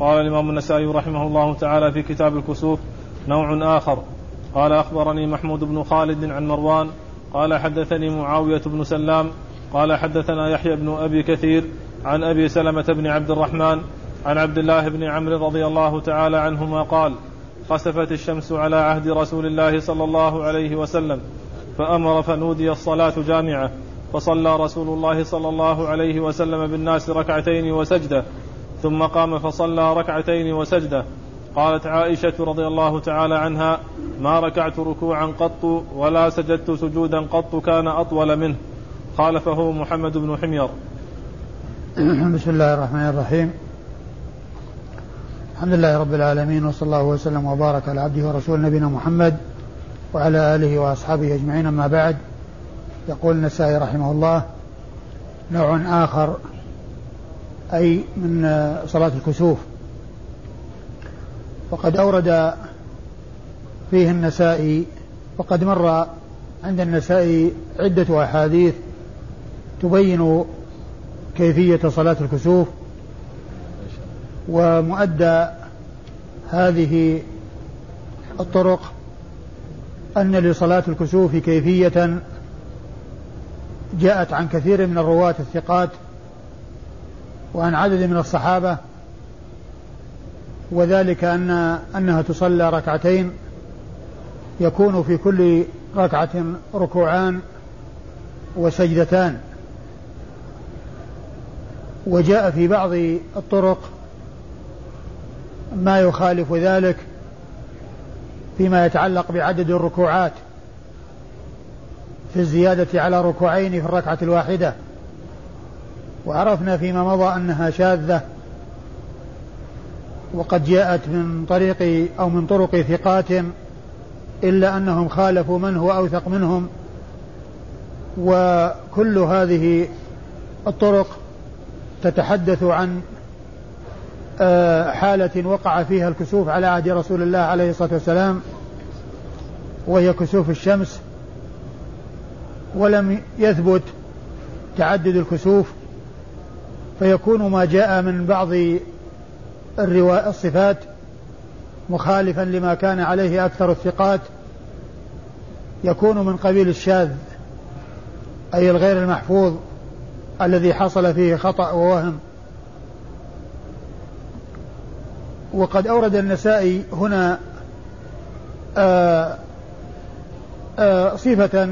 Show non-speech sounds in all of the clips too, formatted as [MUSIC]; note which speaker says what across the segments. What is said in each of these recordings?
Speaker 1: قال الإمام النسائي رحمه الله تعالى في كتاب الكسوف نوع آخر. قال أخبرني محمود بن خالد عن مروان. قال حدثني معاوية بن سلام. قال حدثنا يحيى بن أبي كثير عن أبي سلمة بن عبد الرحمن عن عبد الله بن عمرو رضي الله تعالى عنهما قال خسفت الشمس على عهد رسول الله صلى الله عليه وسلم فأمر فنودي الصلاة جامعة فصلى رسول الله صلى الله عليه وسلم بالناس ركعتين وسجدة. ثم قام فصلى ركعتين وسجدة. قالت عائشة رضي الله تعالى عنها ما ركعت ركوعا قط ولا سجدت سجودا قط كان أطول منه. خالفه محمد بن حمير. [CLEARS THROAT]
Speaker 2: بسم الله الرحمن الرحيم. الحمد لله رب العالمين وصلى الله وسلم وبارك على عبده ورسوله نبينا محمد وعلى آله وأصحابه أجمعين. أما بعد يقول النسائي رحمه الله نوع آخر أي من صلاة الكسوف. وقد أورد فيه النسائي وقد مر عند النسائي عدة أحاديث تبين كيفية صلاة الكسوف ومؤدى هذه الطرق أن لصلاة الكسوف كيفية جاءت عن كثير من الرواة الثقات وعن عدد من الصحابة وذلك أن أنها تصلى ركعتين يكون في كل ركعة ركوعان وسجدتان. وجاء في بعض الطرق ما يخالف ذلك فيما يتعلق بعدد الركوعات في الزيادة على ركوعين في الركعة الواحدة. وعرفنا فيما مضى أنها شاذة وقد جاءت من طريق أو من طرق ثقات إلا أنهم خالفوا من هو أوثق منهم وكل هذه الطرق تتحدث عن آه، حالة وقع فيها الكسوف على عهد رسول الله عليه الصلاة والسلام وهي كسوف الشمس ولم يثبت تعدد الكسوف فيكون ما جاء من بعض الصفات مخالفا لما كان عليه أكثر الثقات يكون من قبيل الشاذ أي الغير المحفوظ الذي حصل فيه خطأ ووهم. وقد أورد النسائي هنا آآ آه، آآ آه، صفة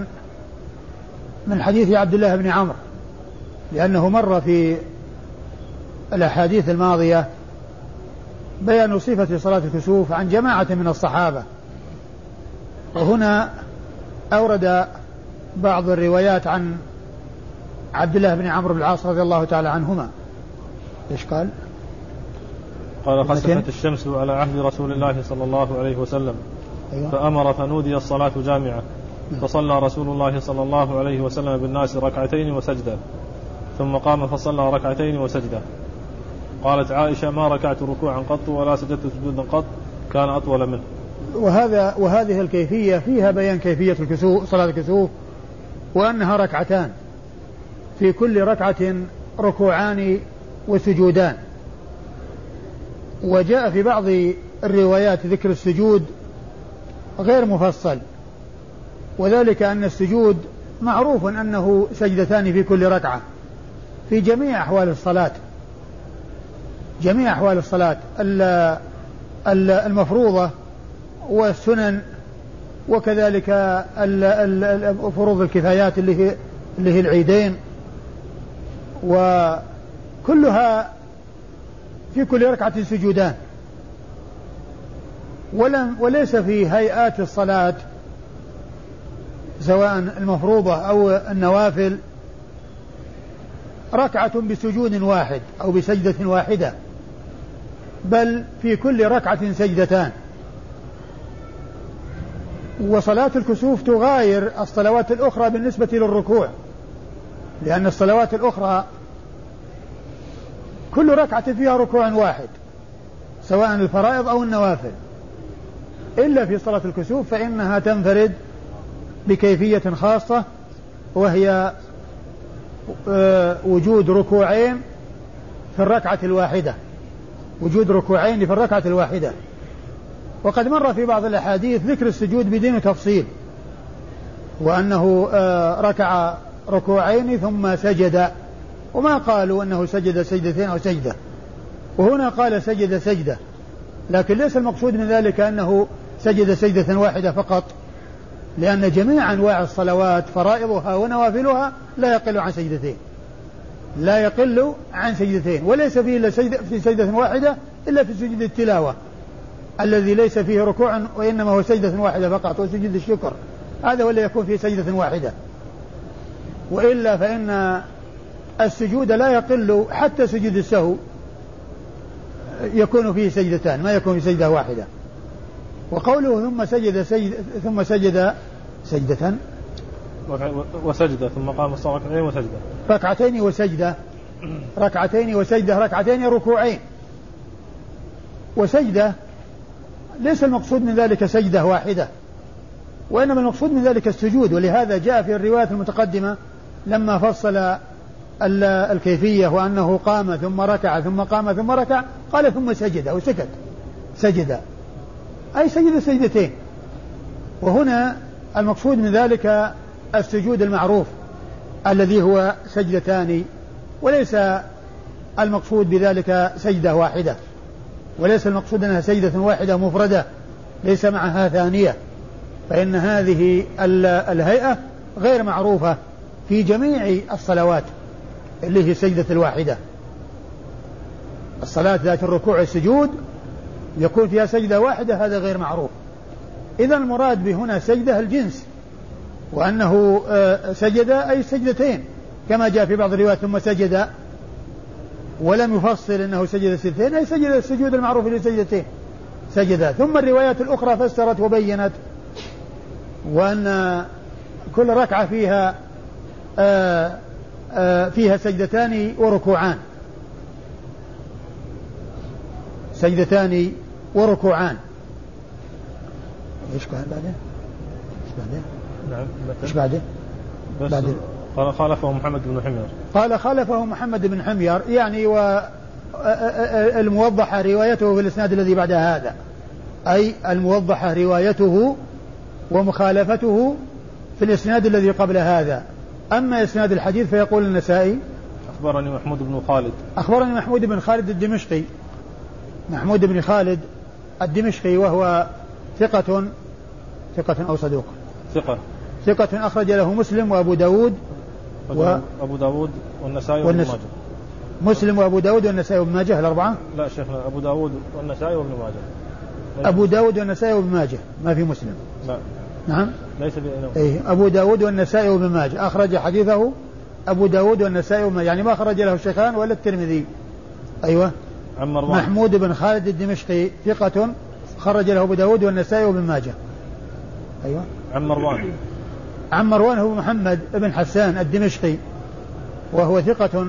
Speaker 2: من حديث عبد الله بن عمرو لأنه مر في الأحاديث الماضية بيان صفة صلاة الكسوف عن جماعة من الصحابة وهنا أورد بعض الروايات عن عبد الله بن عمرو بن العاص رضي الله تعالى عنهما إيش قال؟
Speaker 1: قال خسفت الشمس على عهد رسول الله صلى الله عليه وسلم أيوة. فأمر فنودي الصلاة جامعة فصلى رسول الله صلى الله عليه وسلم بالناس ركعتين وسجدة ثم قام فصلى ركعتين وسجدة قالت عائشة ما ركعت ركوعا قط ولا سجدت سجودا قط كان أطول منه.
Speaker 2: وهذا وهذه الكيفية فيها بيان كيفية الكسوف صلاة الكسوف وأنها ركعتان. في كل ركعة ركوعان وسجودان. وجاء في بعض الروايات ذكر السجود غير مفصل. وذلك أن السجود معروف أنه سجدتان في كل ركعة. في جميع أحوال الصلاة. جميع أحوال الصلاة المفروضة والسنن وكذلك فروض الكفايات اللي هي اللي هي العيدين. وكلها في كل ركعة سجودان. ولم وليس في هيئات الصلاة سواء المفروضة أو النوافل ركعة بسجود واحد أو بسجدة واحدة. بل في كل ركعة سجدتان. وصلاة الكسوف تغاير الصلوات الأخرى بالنسبة للركوع لأن الصلوات الأخرى كل ركعة فيها ركوع واحد سواء الفرائض أو النوافل. إلا في صلاة الكسوف فإنها تنفرد بكيفية خاصة وهي آه، وجود ركوعين في الركعة الواحدة. وجود ركوعين في الركعة الواحدة. وقد مر في بعض الأحاديث ذكر السجود بدون تفصيل وأنه آه، ركع ركوعين ثم سجد وما قالوا أنه سجد سجدتين أو سجدة. وهنا قال سجد سجدة لكن ليس المقصود من ذلك أنه سجد سجدة واحدة فقط لأن جميع أنواع الصلوات فرائضها ونوافلها لا يقل عن سجدتين. لا يقل عن سجدتين وليس فيه إلا سجدة في سجدة واحدة إلا في سجود التلاوة الذي ليس فيه ركوع وإنما هو سجدة واحدة فقط وسجود الشكر. هذا اللي يكون في سجدة واحدة. وإلا فإن السجود لا يقل حتى سجود السهو يكون فيه سجدتان ما يكون في سجدة واحدة. وقوله ثم سجد سجد ثم سجد سجدة
Speaker 1: وسجدة ثم قام ركعتين وسجدة.
Speaker 2: ركعتين وسجدة. ركعتين وسجدة ركعتين ركوعين. وسجدة ليس المقصود من ذلك سجدة واحدة وإنما المقصود من ذلك السجود ولهذا جاء في الروايات المتقدمة لما فصل الكيفية وأنه قام ثم ركع ثم قام ثم ركع قال ثم سجد أو سكت. سجد. أي سجد سجدتين. وهنا المقصود من ذلك السجود المعروف الذي هو سجدتان وليس المقصود بذلك سجدة واحدة. وليس المقصود أنها سجدة واحدة مفردة ليس معها ثانية. فإن هذه الهيئة غير معروفة في جميع الصلوات اللي هي السجدة الواحدة. الصلاة ذات الركوع والسجود يكون فيها سجدة واحدة هذا غير معروف. إذا المراد بهنا سجدة الجنس. وأنه آه، سجد أي سجدتين كما جاء في بعض الروايات ثم سجد ولم يفصل أنه سجد سجدتين أي سجد السجود المعروف لسجدتين سجد ثم الروايات الأخرى فسرت وبينت وأن كل ركعة فيها آه، آه، فيها سجدتان وركوعان سجدتان وركوعان إيش قال بعدين؟ إيش بعدين؟ نعم إيش بعدين؟
Speaker 1: بعدين قال خالفه محمد بن حمير.
Speaker 2: قال خالفه محمد بن حمير يعني و الموضحة روايته في الإسناد الذي بعد هذا. أي الموضحة روايته ومخالفته في الإسناد الذي قبل هذا. أما إسناد الحديث فيقول النسائي
Speaker 1: أخبرني محمود بن خالد.
Speaker 2: أخبرني محمود بن خالد الدمشقي. محمود بن خالد الدمشقي وهو ثقة ثقة أو صدوق؟
Speaker 1: ثقة.
Speaker 2: ثقة أخرج له مسلم وأبو داود
Speaker 1: و... أبو داود والنسائي وابن ماجه.
Speaker 2: مسلم وأبو داود والنسائي وابن ماجه الأربعة؟
Speaker 1: لا شيخنا أبو داود والنسائي وابن ماجه.
Speaker 2: أبو داود والنسائي وابن ماجه ما في مسلم.
Speaker 1: لا.
Speaker 2: نعم.
Speaker 1: ليس
Speaker 2: أي أبو داود والنسائي وابن ماجه. أخرج حديثه أبو داود والنسائي وابن يعني ما أخرج له الشيخان ولا الترمذي. أيوة.
Speaker 1: عن مروان.
Speaker 2: محمود بن خالد الدمشقي ثقة خرج له أبو داود والنسائي وابن ماجه. أيوة.
Speaker 1: عن مروان.
Speaker 2: عن مروان هو محمد بن حسان الدمشقي وهو ثقة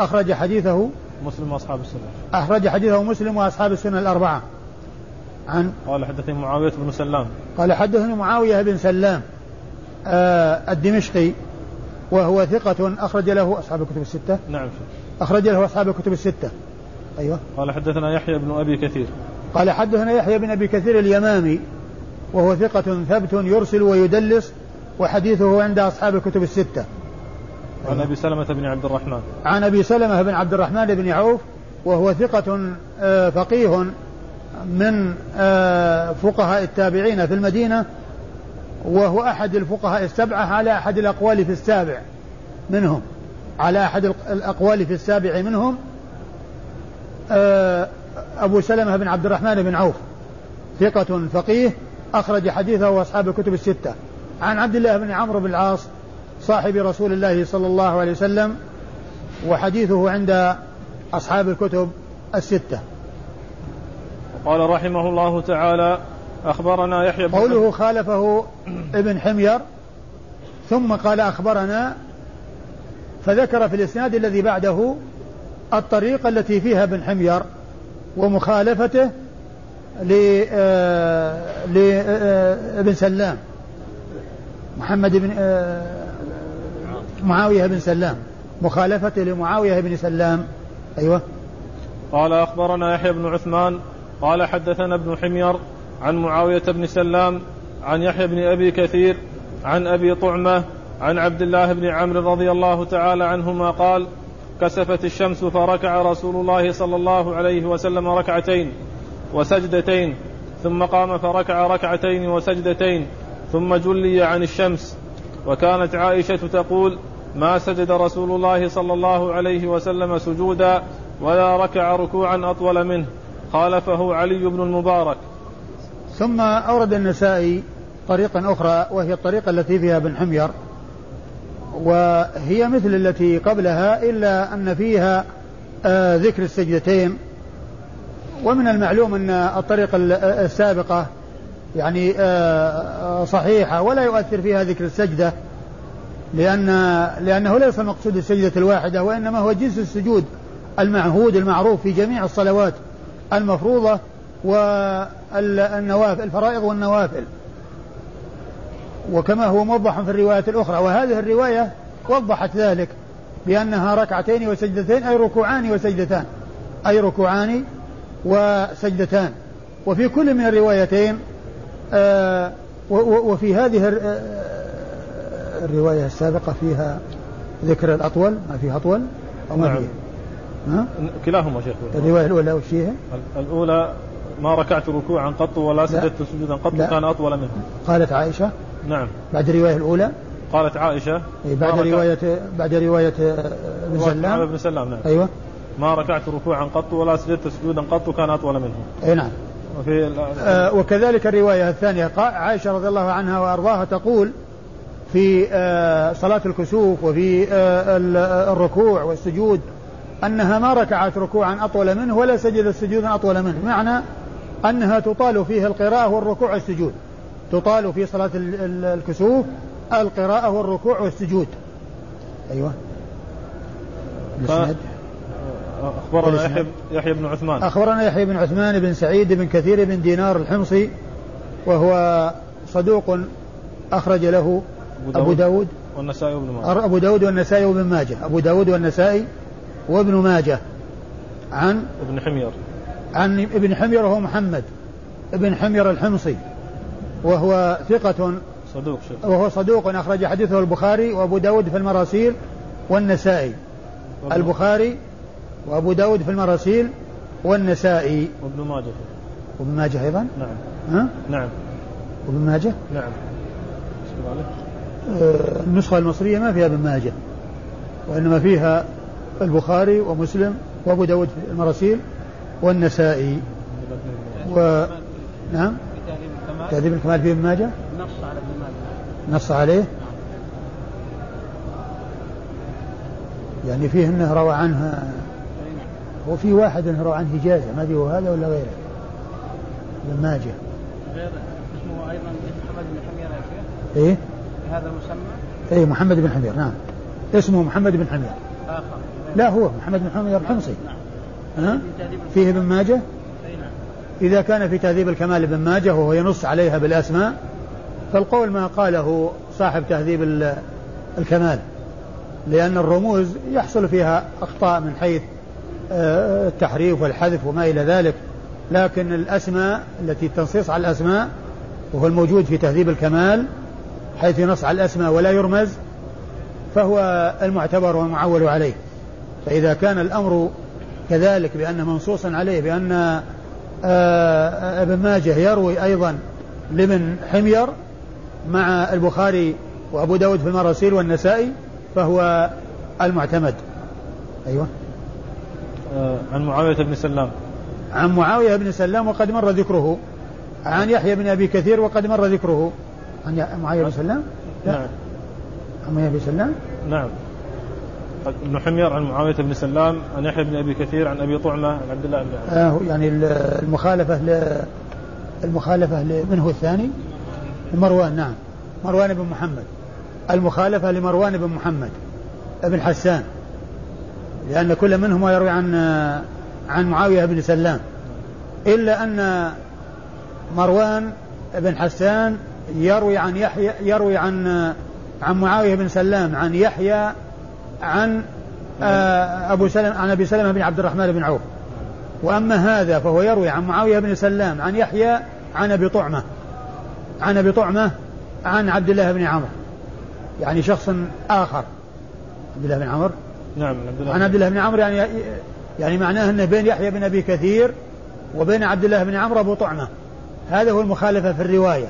Speaker 2: أخرج حديثه
Speaker 1: مسلم وأصحاب السنة.
Speaker 2: أخرج حديثه مسلم وأصحاب السنة الأربعة.
Speaker 1: عن قال حدثني معاوية بن سلام.
Speaker 2: قال حدثني معاوية بن سلام آه الدمشقي وهو ثقة أخرج له أصحاب الكتب الستة.
Speaker 1: نعم.
Speaker 2: أخرج له أصحاب الكتب الستة. أيوة.
Speaker 1: قال حدثنا يحيى بن أبي كثير.
Speaker 2: قال حدثنا يحيى بن أبي كثير اليمامي وهو ثقة ثبت يرسل ويدلس وحديثه عند أصحاب الكتب الستة.
Speaker 1: عن أبي سلمة بن عبد الرحمن.
Speaker 2: عن أبي سلمة بن عبد الرحمن بن عوف وهو ثقة آه، فقيه من آه، فقهاء التابعين في المدينة وهو أحد الفقهاء السبعة على أحد الأقوال في السابع منهم. على أحد الأقوال في السابع منهم آه، أبو سلمة بن عبد الرحمن بن عوف. ثقة فقيه أخرج حديثه أصحاب الكتب الستة. عن عبد الله بن عمرو بن العاص صاحب رسول الله صلى الله عليه وسلم وحديثه عند أصحاب الكتب الستة.
Speaker 1: قال رحمه الله تعالى أخبرنا يحيى
Speaker 2: بن قوله خالفه [CLEARS THROAT] ابن حمير ثم قال أخبرنا فذكر في الإسناد الذي بعده الطريقة التي فيها ابن حمير ومخالفته لابن آه، آه، سلام. محمد بن آه، معاوية بن سلام. مخالفته لمعاوية بن سلام. أيوة.
Speaker 1: قال أخبرنا يحيى بن عثمان قال حدثنا ابن حمير عن معاوية بن سلام عن يحيى بن أبي كثير عن أبي طعمة عن عبد الله بن عمرو رضي الله تعالى عنهما قال كسفت الشمس فركع رسول الله صلى الله عليه وسلم ركعتين وسجدتين ثم قام فركع ركعتين وسجدتين. ثم جلي عن الشمس. وكانت عائشة تقول ما سجد رسول الله صلى الله عليه وسلم سجودا ولا ركع ركوعا أطول منه. خالفه علي بن المبارك.
Speaker 2: ثم أورد النسائي طريقا أخرى وهي الطريقة التي فيها ابن حمير وهي مثل التي قبلها إلا أن فيها آه ذكر السجدتين. ومن المعلوم أن الطريقة السابقة يعني آه صحيحة ولا يؤثر فيها ذكر السجدة لأن لأنه ليس مقصود السجدة الواحدة وإنما هو جنس السجود المعهود المعروف في جميع الصلوات المفروضة والنوافل الفرائض والنوافل. وكما هو موضح في الرواية الأخرى وهذه الرواية وضحت ذلك بأنها ركعتين وسجدتين أي ركوعان وسجدتان أي ركوعان وسجدتان. وفي كل من الروايتين آه وفي هذه آه، الرواية السابقة فيها ذكر الأطول ما فيها أطول
Speaker 1: أو ما نعم. فيها. ها؟ كلاهما شيخ.
Speaker 2: الرواية الأولى وش فيها؟
Speaker 1: الأولى ما ركعت ركوعا قط ولا سجدت سجودا قط لا. كان أطول منه.
Speaker 2: قالت عائشة.
Speaker 1: نعم.
Speaker 2: بعد الرواية الأولى؟
Speaker 1: قالت عائشة
Speaker 2: إيه بعد رواية بعد رواية ابن
Speaker 1: سلام. ابن سلام نعم.
Speaker 2: أيوه.
Speaker 1: ما ركعت ركوعا قط ولا سجدت سجودا قط كان أطول منه.
Speaker 2: أي نعم. وفي آه وكذلك الرواية الثانية. عائشة رضي الله عنها وأرضاها تقول في آه صلاة الكسوف وفي آه الركوع والسجود أنها ما ركعت ركوعا أطول منه ولا سجدت سجودا أطول منه. معنى أنها تطال فيه القراءة والركوع والسجود. تطال في صلاة الكسوف القراءة والركوع والسجود. أيوة.
Speaker 1: أخبرنا يحيى يحيى بن عثمان.
Speaker 2: أخبرنا يحيى بن عثمان بن سعيد بن كثير بن دينار الحمصي وهو صدوق أخرج له أبو داود
Speaker 1: والنسائي وابن ماجه.
Speaker 2: أبو داود والنسائي وابن ماجه. أبو داود والنسائي وابن ماجه. عن
Speaker 1: ابن حمير.
Speaker 2: عن ابن حمير وهو محمد ابن حمير الحمصي وهو ثقة
Speaker 1: صدوق شيخ.
Speaker 2: وهو صدوق أخرج حديثه البخاري وأبو داود في المراسيل والنسائي. البخاري وأبو داود في المراسيل والنسائي.
Speaker 1: وابن ماجه.
Speaker 2: وابن ماجه أيضا؟
Speaker 1: نعم.
Speaker 2: ها؟
Speaker 1: نعم.
Speaker 2: وابن ماجه؟
Speaker 1: نعم.
Speaker 2: آه النسخة المصرية ما فيها ابن ماجه وإنما فيها البخاري ومسلم وأبو داود في المراسيل والنسائي. و نعم. تهذيب الكمال فيه ابن ماجه؟ نص على ابن ماجه. نص عليه؟ يعني فيه إنه روى عنه هو في واحد انه روى عنه اجازه ما أدري هو هذا ولا غيره. ابن ماجه.
Speaker 3: غير اسمه أيضا محمد بن حمير يا شيخ.
Speaker 2: إيه؟
Speaker 3: هذا المسمى
Speaker 2: إيه محمد بن حمير نعم. اسمه محمد بن حمير. لا هو محمد بن حمير الحمصي. نعم. ها؟ فيه ابن ماجه؟ إذا كان في تهذيب الكمال ابن ماجه وهو ينص عليها بالأسماء فالقول ما قاله صاحب تهذيب الكمال لأن الرموز يحصل فيها أخطاء من حيث التحريف والحذف وما إلى ذلك لكن الأسماء التي التنصيص على الأسماء وهو الموجود في تهذيب الكمال حيث ينص على الأسماء ولا يرمز فهو المعتبر والمعول عليه. فإذا كان الأمر كذلك بأنه منصوص عليه بأن آه، ابن ماجه يروي أيضا لمن حمير مع البخاري وأبو داود في المراسيل والنسائي فهو المعتمد. أيوة.
Speaker 1: آه، عن معاوية بن سلام.
Speaker 2: عن معاوية بن سلام وقد مر ذكره. عن يحيى بن أبي كثير وقد مر ذكره. عن معاوية بن سلام؟
Speaker 1: لا. نعم.
Speaker 2: عن معاوية بن سلام؟
Speaker 1: نعم. ابن حمير عن معاوية بن سلام عن يحيى بن أبي كثير عن أبي طعمة عن عبد الله بن
Speaker 2: آه يعني المخالفة ل المخالفة من هو الثاني؟ مروان نعم. مروان بن محمد. المخالفة لمروان بن محمد. بن حسان. لأن كل منهما يروي عن عن معاوية بن سلام. إلا أن مروان بن حسان يروي عن يحيى يروي عن عن معاوية بن سلام عن يحيى عن آه، أبو سلمة عن أبي سلمة بن عبد الرحمن بن عوف. وأما هذا فهو يروي عن معاوية بن سلام عن يحيى عن أبي طعمة عن أبي طعمة عن عبد الله بن عمرو. يعني شخص آخر عبد الله بن عمرو.
Speaker 1: نعم
Speaker 2: عن عبد الله بن عمرو يعني يعني معناه أنه بين يحيى بن أبي كثير وبين عبد الله بن عمرو أبو طعمة. هذا هو المخالفة في الرواية.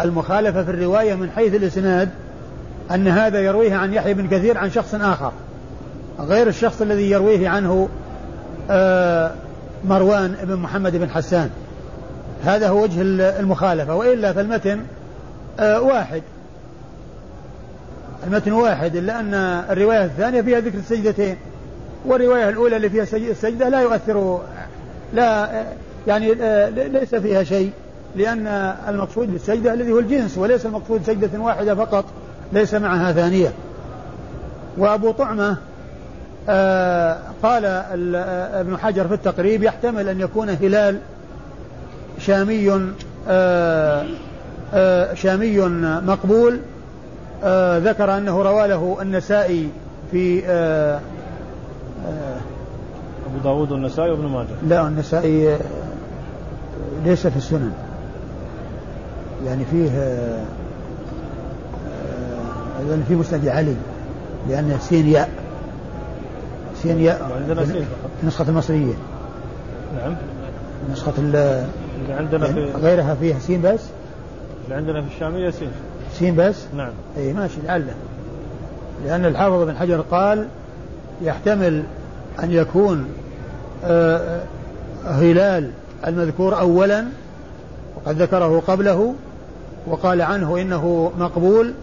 Speaker 2: المخالفة في الرواية من حيث الإسناد أن هذا يرويه عن يحيى بن كثير عن شخص آخر غير الشخص الذي يرويه عنه آه، مروان بن محمد بن حسان. هذا هو وجه المخالفة وإلا فالمتن آه، واحد. المتن واحد إلا أن الرواية الثانية فيها ذكر السجدتين والرواية الأولى اللي فيها السجدة لا يؤثر لا يعني آه، ليس فيها شيء لأن المقصود بالسجدة الذي هو الجنس وليس المقصود سجدة واحدة فقط ليس معها ثانية. وأبو طعمة آه قال آه، ابن حجر في التقريب يحتمل أن يكون هلال شامي شامي مقبول آه ذكر أنه روى له النسائي في آه
Speaker 1: آه أبو داود والنسائي وابن ماجه.
Speaker 2: لا النسائي ليس في السنن. يعني فيه آه أيضا في مسند علي لأن سين ياء سين ياء النسخة المصرية.
Speaker 1: نعم.
Speaker 2: نسخة اللي
Speaker 1: عندنا في
Speaker 2: غيرها فيها سين بس؟
Speaker 1: اللي عندنا في الشامية سين.
Speaker 2: سين بس؟
Speaker 1: نعم.
Speaker 2: اي ماشي لعله. لأن الحافظ بن حجر قال يحتمل أن يكون آه هلال المذكور أولا وقد ذكره قبله وقال عنه إنه مقبول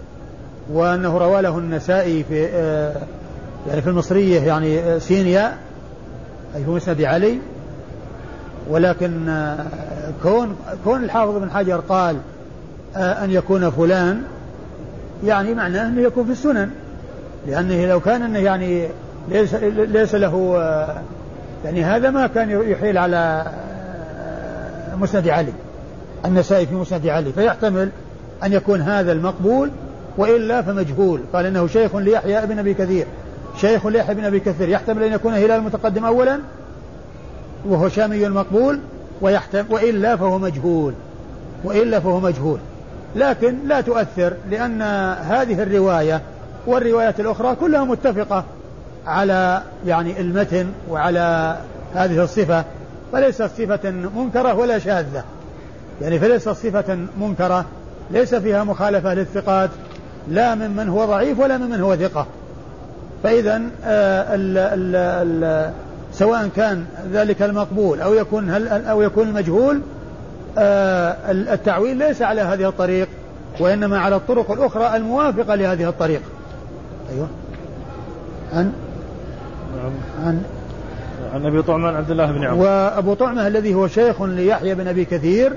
Speaker 2: وأنه روى له النسائي في آه، يعني في المصرية يعني آه، سينيا أي في مسند علي. ولكن آه، كون كون الحافظ بن حجر قال أن يكون فلان يعني معناه أنه يكون في السنن. لأنه لو كان أنه يعني ليس ليس له يعني هذا ما كان يحيل على مسند علي. النسائي في مسند علي. فيحتمل أن يكون هذا المقبول وإلا فمجهول. قال إنه شيخ ليحيى بن أبي كثير. شيخ ليحيى بن أبي كثير. يحتمل أن يكون هلال المتقدم أولا وهو شامي مقبول ويحتمل وإلا فهو مجهول. وإلا فهو مجهول. لكن لا تؤثر لأن هذه الرواية والروايات الأخرى كلها متفقة على يعني المتن وعلى هذه الصفة فليست صفة منكرة ولا شاذة. يعني فليست صفة منكرة ليس فيها مخالفة للثقات لا ممن هو ضعيف ولا ممن هو ثقة. فإذا آه، سواء كان ذلك المقبول أو يكون هل أو يكون المجهول التعويل ليس على هذه الطريق وإنما على الطرق الأخرى الموافقة لهذه الطريق. أيوه. عن
Speaker 1: نعم. عن عن أبي طعمان عبد الله بن عمرو.
Speaker 2: وأبو طعمة الذي هو شيخ ليحيى بن أبي كثير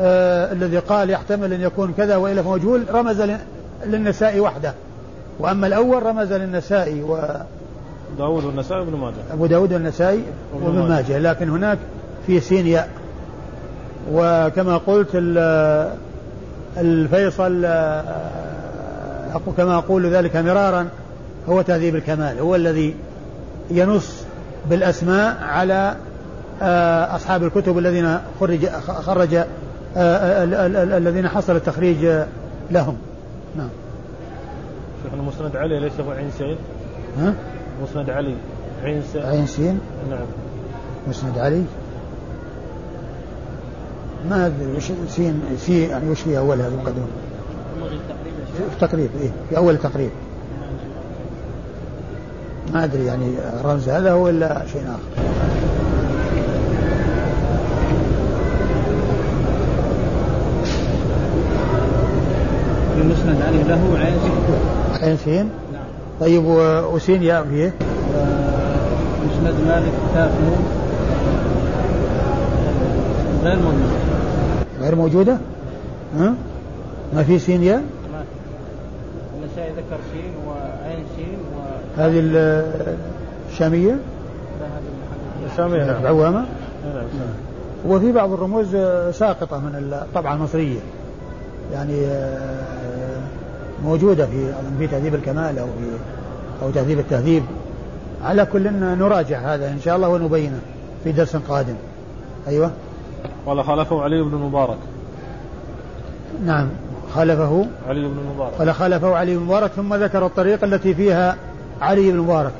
Speaker 2: آه الذي قال يحتمل أن يكون كذا وإلا فمجهول رمز للنساء وحده. وأما الأول رمز للنسائي و
Speaker 1: داود والنسائي وابن ماجه.
Speaker 2: أبو داود والنسائي وابن ماجه لكن هناك في سين ياء. وكما قلت الفيصل كما أقول ذلك مرارا هو تهذيب الكمال هو الذي ينص بالأسماء على آه، أصحاب الكتب الذين خرج خرج آه، الذين حصل التخريج لهم. نعم.
Speaker 1: شيخنا مسند علي ليس هو عين سين؟
Speaker 2: ها؟
Speaker 1: مسند علي.
Speaker 2: عين سين عين سين؟
Speaker 1: نعم.
Speaker 2: مسند علي؟ ما أدري وش سين سي يعني وش في أولها المقدمة؟ في تقريب إيه في أول تقريب. ما أدري يعني رمز هذا هو ولا شيء آخر.
Speaker 3: المسند عليه له عين سين.
Speaker 2: عين سين؟ نعم. طيب وسين ياء فيه
Speaker 3: مسند مالك كاف غير موجودة
Speaker 2: غير موجودة؟ ها؟ ما في سين ياء؟
Speaker 3: ما في النسائي ذكر سين وعين سين و
Speaker 2: هذه الشامية؟
Speaker 3: لا هذه
Speaker 1: الشامية نعم
Speaker 2: العوامة؟ نعم وفي بعض الرموز ساقطة من الطبعة المصرية يعني آه، موجودة في في تهذيب الكمال أو في أو تهذيب التهذيب على كل نراجع هذا إن شاء الله ونبينه في درس قادم أيوة
Speaker 1: قال خالفه علي بن المبارك
Speaker 2: نعم. خالفه؟
Speaker 1: علي بن المبارك
Speaker 2: قال خالفه علي بن المبارك ثم ذكر الطريق التي فيها علي بن المبارك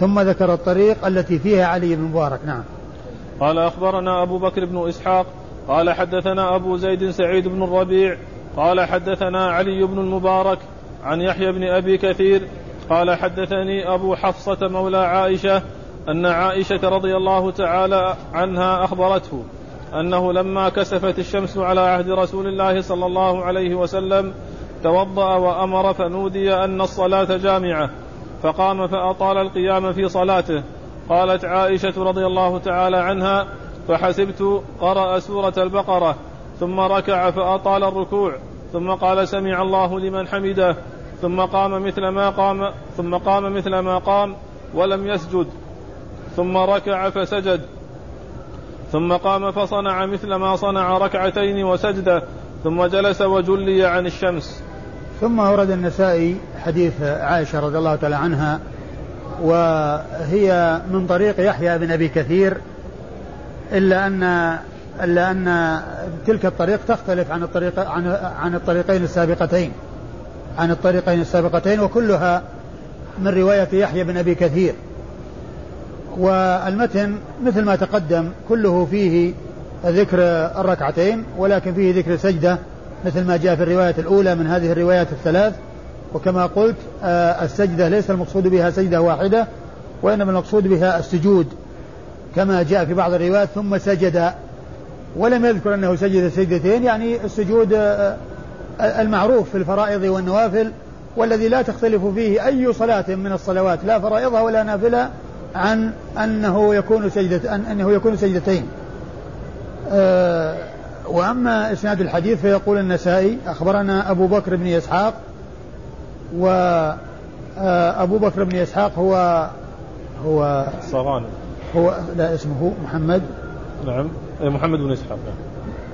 Speaker 2: ثم ذكر الطريق التي فيها علي بن المبارك نعم.
Speaker 1: قال أخبرنا أبو بكر بن إسحاق قال حدثنا أبو زيد سعيد بن الربيع قال حدثنا علي بن المبارك عن يحيى بن أبي كثير قال حدثني أبو حفصة مولى عائشة أن عائشة رضي الله تعالى عنها أخبرته. أنه لما كسفت الشمس على عهد رسول الله صلى الله عليه وسلم توضأ وأمر فنودي أن الصلاة جامعة فقام فأطال القيام في صلاته. قالت عائشة رضي الله تعالى عنها فحسبت قرأ سورة البقرة ثم ركع فأطال الركوع ثم قال سمع الله لمن حمده ثم قام مثل ما قام ثم قام مثل ما قام ولم يسجد ثم ركع فسجد. ثم قام فصنع مثل ما صنع ركعتين وسجدة ثم جلس وجلي عن الشمس.
Speaker 2: ثم ورد النسائي حديث عائشة رضي الله تعالى عنها وهي من طريق يحيى بن أبي كثير إلا أن إلا أن تلك الطريق تختلف عن الطريق عن عن الطريقين السابقتين. عن الطريقين السابقتين وكلها من رواية يحيى بن أبي كثير. والمتن مثل ما تقدم كله فيه ذكر الركعتين ولكن فيه ذكر سجدة مثل ما جاء في الرواية الأولى من هذه الروايات الثلاث. وكما قلت آه، السجدة ليس المقصود بها سجدة واحدة وإنما المقصود بها السجود كما جاء في بعض الروايات ثم سجد. ولم يذكر أنه سجد سجدتين يعني السجود آه، المعروف في الفرائض والنوافل والذي لا تختلف فيه أي صلاة من الصلوات لا فرائضها ولا نافلة عن أنه يكون سجدة أنه يكون سجدتين. أه وأما إسناد الحديث فيقول النسائي أخبرنا أبو بكر بن إسحاق وأبو بكر بن إسحاق هو هو
Speaker 1: الصغاني
Speaker 2: هو لا اسمه محمد.
Speaker 1: نعم. محمد بن إسحاق.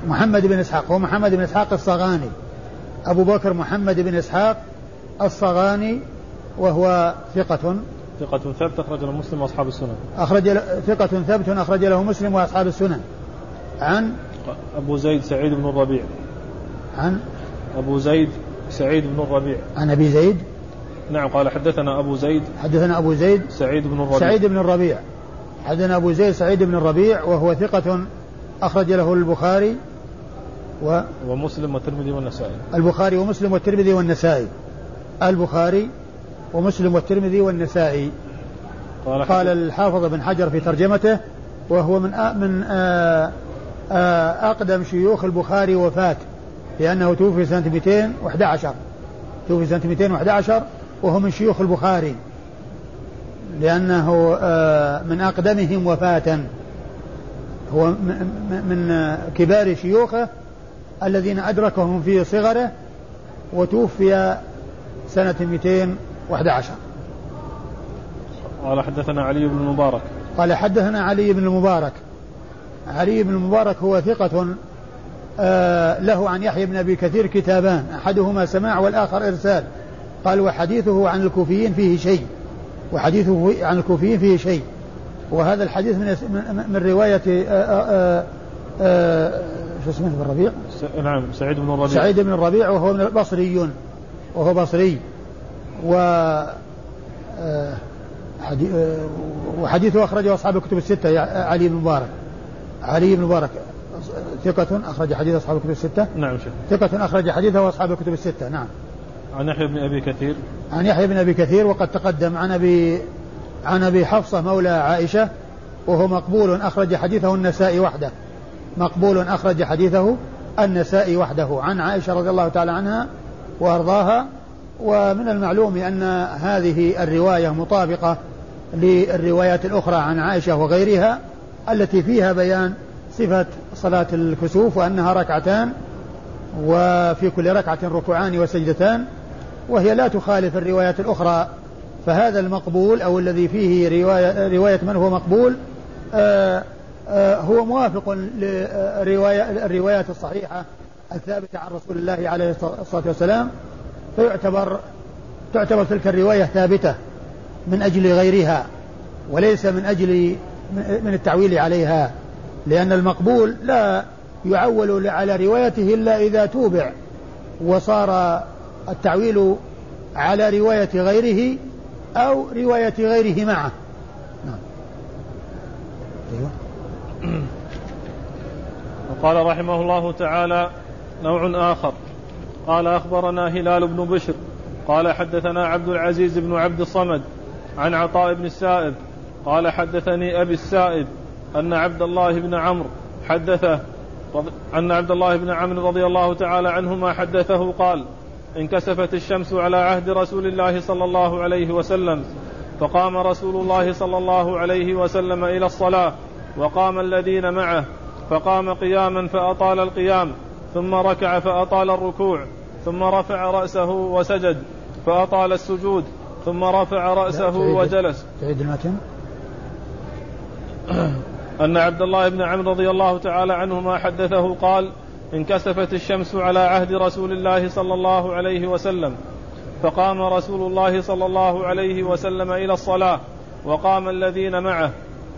Speaker 2: محمد بن إسحاق. هو محمد بن إسحاق الصغاني. أبو بكر محمد بن إسحاق الصغاني وهو ثقة.
Speaker 1: ثقة ثبت أخرج له مسلم وأصحاب السنن.
Speaker 2: أخرج ثقة ثبت أخرج له مسلم وأصحاب السنن. عن؟
Speaker 1: أبو زيد سعيد بن الربيع.
Speaker 2: عن؟
Speaker 1: أبو زيد سعيد بن الربيع.
Speaker 2: عن أبي زيد؟
Speaker 1: نعم قال حدثنا أبو زيد.
Speaker 2: حدثنا أبو زيد
Speaker 1: سعيد بن الربيع.
Speaker 2: سعيد بن الربيع. حدثنا أبو زيد سعيد بن الربيع وهو ثقة أخرج له البخاري و
Speaker 1: ومسلم والترمذي والنسائي.
Speaker 2: البخاري ومسلم والترمذي والنسائي. البخاري ومسلم والترمذي والنسائي. قال, قال الحافظ بن حجر في ترجمته وهو من من أقدم شيوخ البخاري وفاة لأنه توفي سنة 211 توفي سنة 211 وهو من شيوخ البخاري. لأنه من أقدمهم وفاة. هو من كبار شيوخه الذين أدركهم في صغره وتوفي سنة 211
Speaker 1: قال حدثنا علي بن المبارك.
Speaker 2: قال حدثنا علي بن المبارك. علي بن المبارك هو ثقة آه له عن يحيى بن أبي كثير كتابان أحدهما سماع والآخر إرسال. قال وحديثه عن الكوفيين فيه شيء. وحديثه عن الكوفيين فيه شيء. وهذا الحديث من من رواية آآ آه، آآ آه، آآ شو اسمه بن الربيع؟
Speaker 1: نعم سعيد بن الربيع.
Speaker 2: سعيد بن الربيع وهو من البصريون. وهو بصري. و وحديثه أخرجه أصحاب الكتب الستة علي بن مبارك. علي بن مبارك ثقة أخرج حديث أصحاب الكتب الستة؟
Speaker 1: نعم شيخ.
Speaker 2: ثقة أخرج حديثه وأصحاب الكتب الستة نعم.
Speaker 1: عن يحيى بن أبي كثير.
Speaker 2: عن يحيى بن أبي كثير وقد تقدم عن أبي عن أبي حفصة مولى عائشة وهو مقبول أخرج حديثه النسائي وحده. مقبول أخرج حديثه النسائي وحده. عن عائشة رضي الله تعالى عنها وأرضاها ومن المعلوم أن هذه الرواية مطابقة للروايات الأخرى عن عائشة وغيرها التي فيها بيان صفة صلاة الكسوف وأنها ركعتان وفي كل ركعة ركوعان وسجدتان وهي لا تخالف الروايات الأخرى. فهذا المقبول أو الذي فيه رواية, رواية من هو مقبول آآ آآ هو موافق للرواية الروايات الصحيحة الثابتة عن رسول الله عليه الصلاة والسلام. فيعتبر تعتبر تلك الرواية ثابتة من أجل غيرها وليس من أجل من التعويل عليها لأن المقبول لا يعول على روايته إلا إذا توبع وصار التعويل على رواية غيره أو رواية غيره معه. نعم.
Speaker 1: أيوة. وقال رحمه الله تعالى نوع آخر. قال أخبرنا هلال بن بشر قال حدثنا عبد العزيز بن عبد الصمد عن عطاء بن السائب قال حدثني أبي السائب أن عبد الله بن عمرو حدثه أن عبد الله بن عمرو رضي الله تعالى عنهما حدثه قال انكسفت الشمس على عهد رسول الله صلى الله عليه وسلم فقام رسول الله صلى الله عليه وسلم إلى الصلاة وقام الذين معه فقام قياما فأطال القيام ثم ركع فأطال الركوع ثم رفع رأسه وسجد فأطال السجود ثم رفع رأسه وجلس.
Speaker 2: تعيد المتن. [COUGHS]
Speaker 1: أن عبد الله بن عمرو رضي الله تعالى عنهما حدثه قال انكسفت الشمس على عهد رسول الله صلى الله عليه وسلم فقام رسول الله صلى الله عليه وسلم إلى الصلاة وقام الذين معه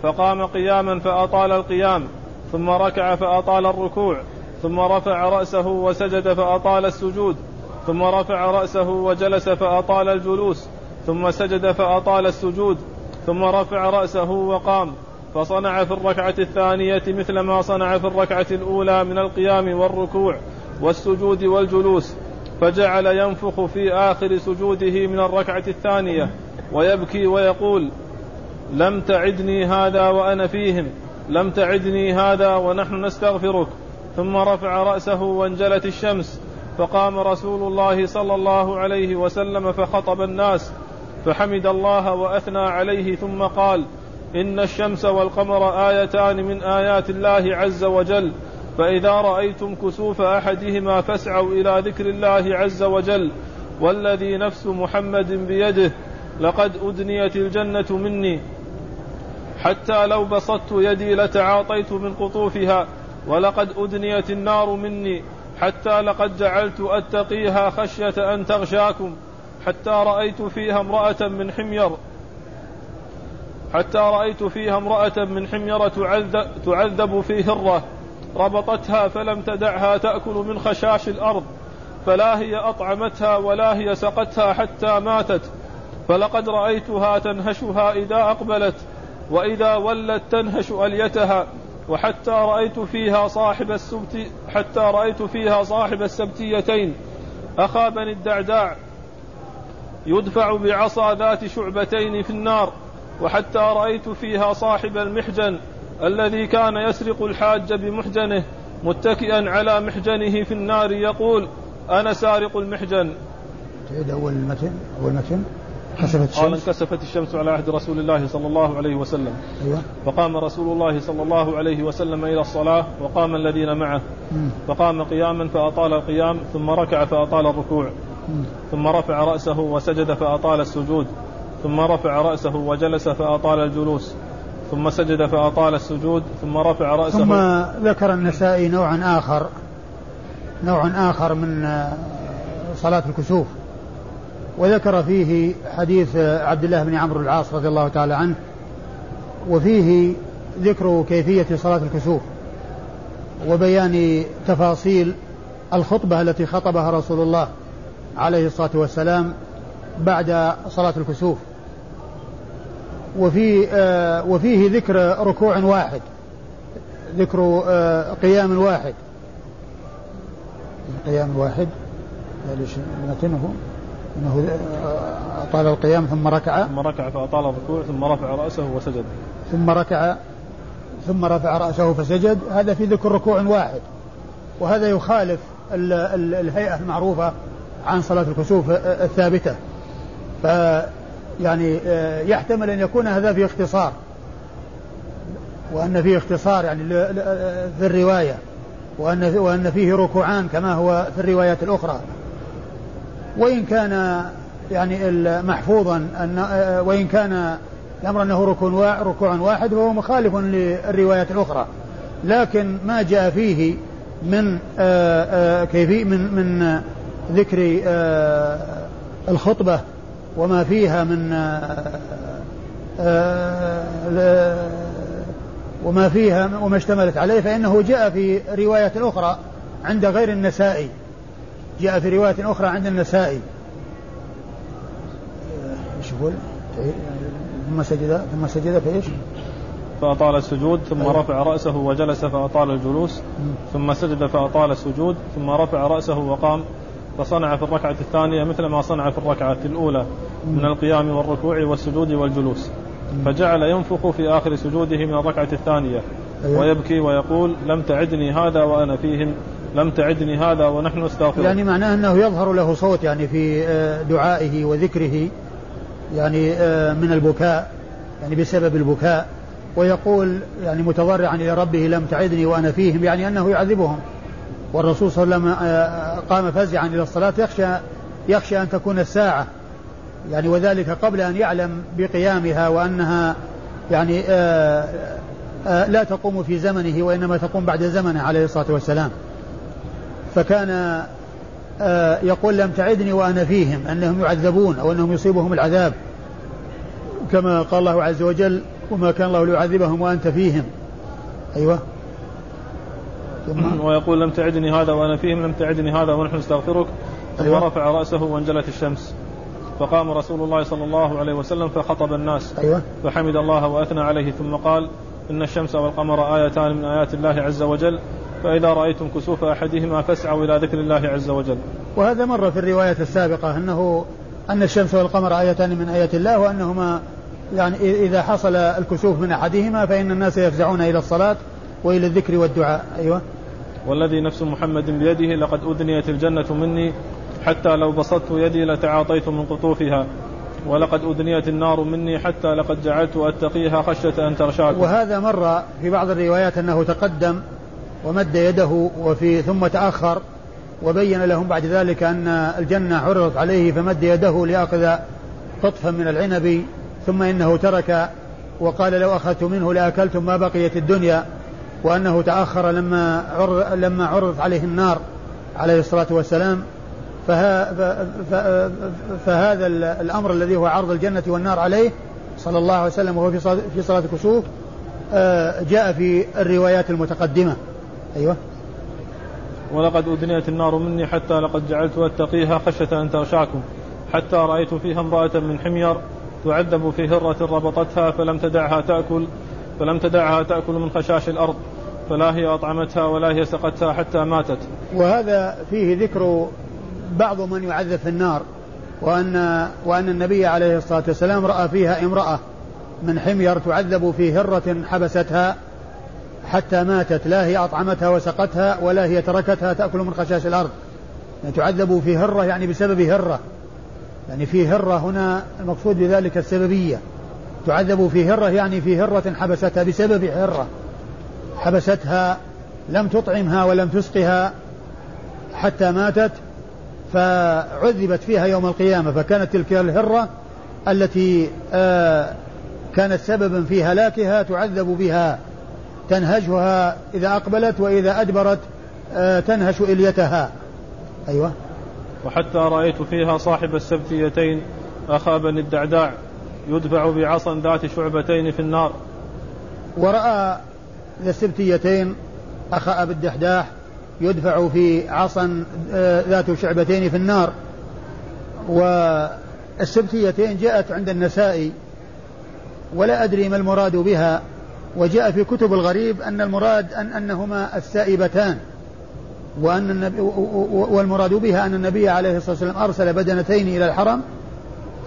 Speaker 1: فقام قياما فأطال القيام ثم ركع فأطال الركوع. ثم رفع رأسه وسجد فأطال السجود. ثم رفع رأسه وجلس فأطال الجلوس. ثم سجد فأطال السجود. ثم رفع رأسه وقام. فصنع في الركعة الثانية مثل ما صنع في الركعة الأولى من القيام والركوع والسجود والجلوس. فجعل ينفخ في آخر سجوده من الركعة الثانية ويبكي ويقول لم تعدني هذا وأنا فيهم. لم تعدني هذا ونحن نستغفرك. ثم رفع رأسه وانجلت الشمس فقام رسول الله صلى الله عليه وسلم فخطب الناس فحمد الله وأثنى عليه ثم قال إن الشمس والقمر آيتان من آيات الله عز وجل فإذا رأيتم كسوف أحدهما فاسعوا إلى ذكر الله عز وجل والذي نفس محمد بيده لقد أدنيت الجنة مني حتى لو بسطت يدي لتعاطيت من قطوفها ولقد أدنيت النار مني حتى لقد جعلت أتقيها خشية أن تغشاكم حتى رأيت فيها امرأة من حمير حتى رأيت فيها امرأة من حمير تعذب في هرة ربطتها فلم تدعها تأكل من خشاش الأرض فلا هي أطعمتها ولا هي سقتها حتى ماتت فلقد رأيتها تنهشها إذا أقبلت وإذا ولت تنهش أليتها وحتى رأيت فيها صاحب السبت حتى رأيت فيها صاحب السبتيتين. أخا بني الدعداع يدفع بعصا ذات شعبتين في النار. وحتى رأيت فيها صاحب المحجن الذي كان يسرق الحاج بمحجنه متكئا على محجنه في النار يقول أنا سارق المحجن.
Speaker 2: تعيد أول المتن أول متن.
Speaker 1: كسفت الشمس؟ قال انكسفت الشمس على عهد رسول الله صلى الله عليه وسلم. أيوة. فقام رسول الله صلى الله عليه وسلم إلى الصلاة وقام الذين معه. فقام قياما فأطال القيام ثم ركع فأطال الركوع. ثم رفع رأسه وسجد فأطال السجود. ثم رفع رأسه وجلس فأطال الجلوس. ثم سجد فأطال السجود. ثم رفع رأسه.
Speaker 2: ثم ذكر النسائي نوعا آخر نوع آخر من صلاة الكسوف. وذكر فيه حديث عبد الله بن عمرو العاص رضي الله تعالى عنه وفيه ذكر كيفية صلاة الكسوف وبيان تفاصيل الخطبة التي خطبها رسول الله عليه الصلاة والسلام بعد صلاة الكسوف. وفي آه وفيه ذكر ركوع واحد ذكر آه قيام واحد. قيام واحد متنه أنه آه، أطال القيام ثم ركع.
Speaker 1: ثم ركع فأطال الركوع ثم رفع رأسه وسجد.
Speaker 2: ثم ركع ثم رفع رأسه فسجد. هذا في ذكر ركوع واحد. وهذا يخالف الهيئة المعروفة عن صلاة الكسوف الثابتة. ف يعني آه، يحتمل أن يكون هذا في اختصار. وأن فيه اختصار يعني في الرواية. وأن وأن فيه ركوعان كما هو في الروايات الأخرى. وإن كان يعني محفوظا أن آه، وإن كان الأمر أنه ركوع ركوع واحد فهو مخالف للروايات الأخرى. لكن ما جاء فيه من آه، كيفي من من ذكر آه، الخطبة وما فيها من آه، آه، وما فيها وما اشتملت عليه فإنه جاء في رواية أخرى عند غير النسائي. جاء في رواية أخرى عند النسائي إيش يقول؟ ثم سجد ثم سجد فايش؟
Speaker 1: فأطال السجود ثم أيوة. رفع رأسه وجلس فأطال الجلوس ثم سجد فأطال السجود ثم رفع رأسه وقام فصنع في الركعة الثانية مثل ما صنع في الركعة الأولى من القيام والركوع والسجود والجلوس فجعل ينفخ في آخر سجوده من الركعة الثانية أيوة. ويبكي ويقول لم تعدني هذا وأنا فيهم لم تعدني هذا ونحن نستغفر
Speaker 2: يعني معناه أنه يظهر له صوت يعني في آه، دعائه وذكره يعني آه، من البكاء يعني بسبب البكاء. ويقول يعني متضرعا إلى ربه لم تعدني وأنا فيهم يعني أنه يعذبهم. والرسول صلى الله عليه وسلم آه، قام فزعا إلى الصلاة يخشى يخشى أن تكون الساعة. يعني وذلك قبل أن يعلم بقيامها وأنها يعني آآ آآ لا تقوم في زمنه وإنما تقوم بعد زمنه عليه الصلاة والسلام. فكان يقول لم تعدني وأنا فيهم أنهم يعذبون أو أنهم يصيبهم العذاب كما قال الله عز وجل وما كان الله ليعذبهم وأنت فيهم. أيوة.
Speaker 1: ثم [CLEARS THROAT] ويقول لم تعدني هذا وأنا فيهم لم تعدني هذا ونحن نستغفرك. ثم أيوة. رفع رأسه وانجلت الشمس. فقام رسول الله صلى الله عليه وسلم فخطب الناس.
Speaker 2: أيوة.
Speaker 1: فحمد الله وأثنى عليه ثم قال إن الشمس والقمر آيتان من آيات الله عز وجل. فإذا رأيتم كسوف أحدهما فاسعوا إلى ذكر الله عز وجل.
Speaker 2: وهذا مر في الرواية السابقة أنه أن الشمس والقمر آيتان من آيات الله وأنهما يعني إذا حصل الكسوف من أحدهما فإن الناس يفزعون إلى الصلاة وإلى الذكر والدعاء. أيوة.
Speaker 1: والذي نفس محمد بيده لقد أدنيت الجنة مني حتى لو بسطت يدي لتعاطيت من قطوفها. ولقد أدنيت النار مني حتى لقد جعلت أتقيها خشية أن تغشاكم
Speaker 2: وهذا مر في بعض الروايات أنه تقدم ومد يده وفي ثم تأخر وبين لهم بعد ذلك أن الجنة عرضت عليه فمد يده ليأخذ قطفا من العنب ثم إنه ترك وقال لو أخذت منه لأكلتم ما بقيت الدنيا وأنه تأخر لما عرض لما عرضت عليه النار عليه الصلاة والسلام. فها فهذا الأمر الذي هو عرض الجنة والنار عليه صلى الله عليه وسلم وهو في صلاة الكسوف آه، جاء في الروايات المتقدمة. أيوة.
Speaker 1: ولقد أدنيت النار مني حتى لقد جعلت أتقيها خشية أن تغشاكم حتى رأيت فيها امرأة من حمير تعذب في هرة ربطتها فلم تدعها تأكل فلم تدعها تأكل من خشاش الأرض. فلا هي أطعمتها ولا هي سقتها حتى ماتت.
Speaker 2: وهذا فيه ذكر بعض من يعذب في النار وأن وأن النبي عليه الصلاة والسلام رأى فيها امرأة من حمير تعذب في هرة حبستها حتى ماتت لا هي أطعمتها وسقتها ولا هي تركتها تأكل من خشاش الأرض. يعني تعذب في هرة يعني بسبب هرة. يعني في هرة هنا المقصود بذلك السببية. تعذب في هرة يعني في هرة حبستها بسبب هرة. حبستها لم تطعمها ولم تسقها حتى ماتت فعذبت فيها يوم القيامة. فكانت تلك الهرة التي آه كانت سببا في هلاكها تعذب بها تنهشها إذا أقبلت وإذا أدبرت آه تنهش إليتها. أيوة.
Speaker 1: وحتى رأيت فيها صاحب السبتيتين أخا بني الدعداع يدفع بعصا ذات شعبتين في النار.
Speaker 2: ورأى السبتيتين أخا أبي الدحداح يدفع في عصا آه، ذات شعبتين في النار. والسبتيتين جاءت عند النسائي ولا أدري ما المراد بها. وجاء في كتب الغريب أن المراد أن أنهما السائبتان وأن النبي والمراد بها أن النبي عليه الصلاة والسلام أرسل بدنتين إلى الحرم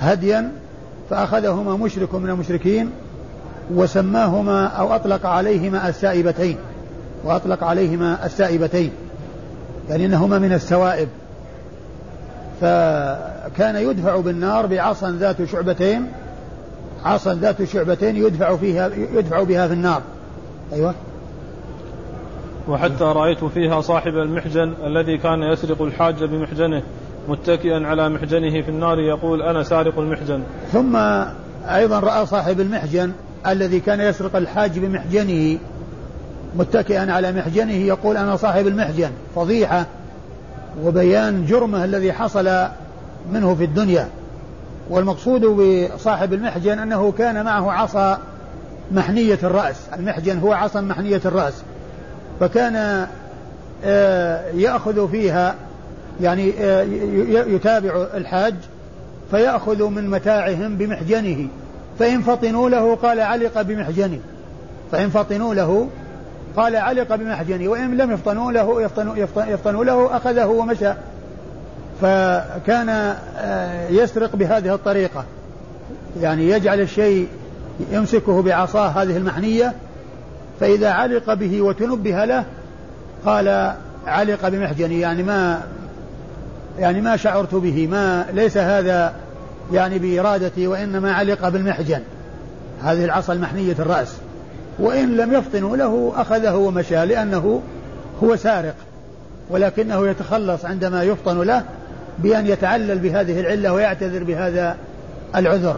Speaker 2: هديا فأخذهما مشرك من المشركين وسماهما أو أطلق عليهما السائبتين وأطلق عليهما السائبتين يعني أنهما من السوائب فكان يدفع بالنار بعصا ذات شعبتين عصا ذات شعبتين يدفع فيها يدفع بها في النار. أيوه.
Speaker 1: وحتى رأيت فيها صاحب المحجن الذي كان يسرق الحاج بمحجنه متكئا على محجنه في النار يقول أنا سارق المحجن.
Speaker 2: ثم أيضا رأى صاحب المحجن الذي كان يسرق الحاج بمحجنه متكئا على محجنه يقول أنا صاحب المحجن. فضيحة وبيان جرمه الذي حصل منه في الدنيا. والمقصود بصاحب المحجن أنه كان معه عصا محنية الرأس. المحجن هو عصا محنية الرأس. فكان آه، يأخذ فيها يعني آه، يتابع الحاج فيأخذ من متاعهم بمحجنه. فإن فطنوا له قال علق بمحجنه. فإن فطنوا له قال علق بمحجنه. وإن لم يفطنوا له يفطنوا, يفطنوا له أخذه ومشى. فكان آه، يسرق بهذه الطريقة. يعني يجعل الشيء يمسكه بعصاه هذه المحنية فإذا علق به وتنبه له قال علق بمحجني يعني ما يعني ما شعرت به ما ليس هذا يعني بإرادتي وإنما علق بالمحجن. هذه العصا المحنية الرأس. وإن لم يفطنوا له أخذه ومشى لأنه هو سارق ولكنه يتخلص عندما يفطن له بأن يتعلل بهذه العلة ويعتذر بهذا العذر.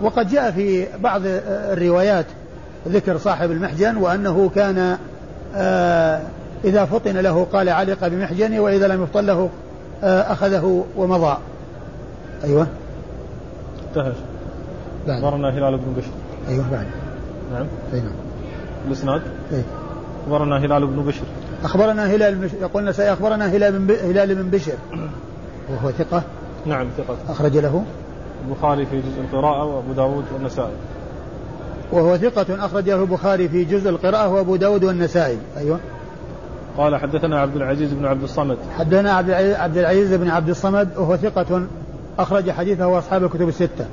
Speaker 2: وقد جاء في بعض الروايات ذكر صاحب المحجن وأنه كان آه، إذا فطن له قال علق بمحجنه وإذا لم يفطن له آه، أخذه ومضى. أيوة.
Speaker 1: انتهى. أخبرنا هلال بن بشر.
Speaker 2: أيوة بعد.
Speaker 1: نعم.
Speaker 2: أي نعم.
Speaker 1: الإسناد؟
Speaker 2: أي.
Speaker 1: أخبرنا هلال بن بشر.
Speaker 2: أخبرنا هلال بن يقولنا سيخبرنا هلال بن هلال بن بشر. وهو ثقة
Speaker 1: نعم ثقة.
Speaker 2: أخرج له
Speaker 1: البخاري في جزء القراءة وأبو داود والنسائي.
Speaker 2: وهو ثقة أخرجه البخاري في جزء القراءة وأبو داود والنسائي. أيوة.
Speaker 1: قال حدثنا عبد العزيز بن عبد الصمد.
Speaker 2: حدثنا عبد العزيز بن عبد الصمد وهو ثقة أخرج حديثه أصحاب الكتب الستة.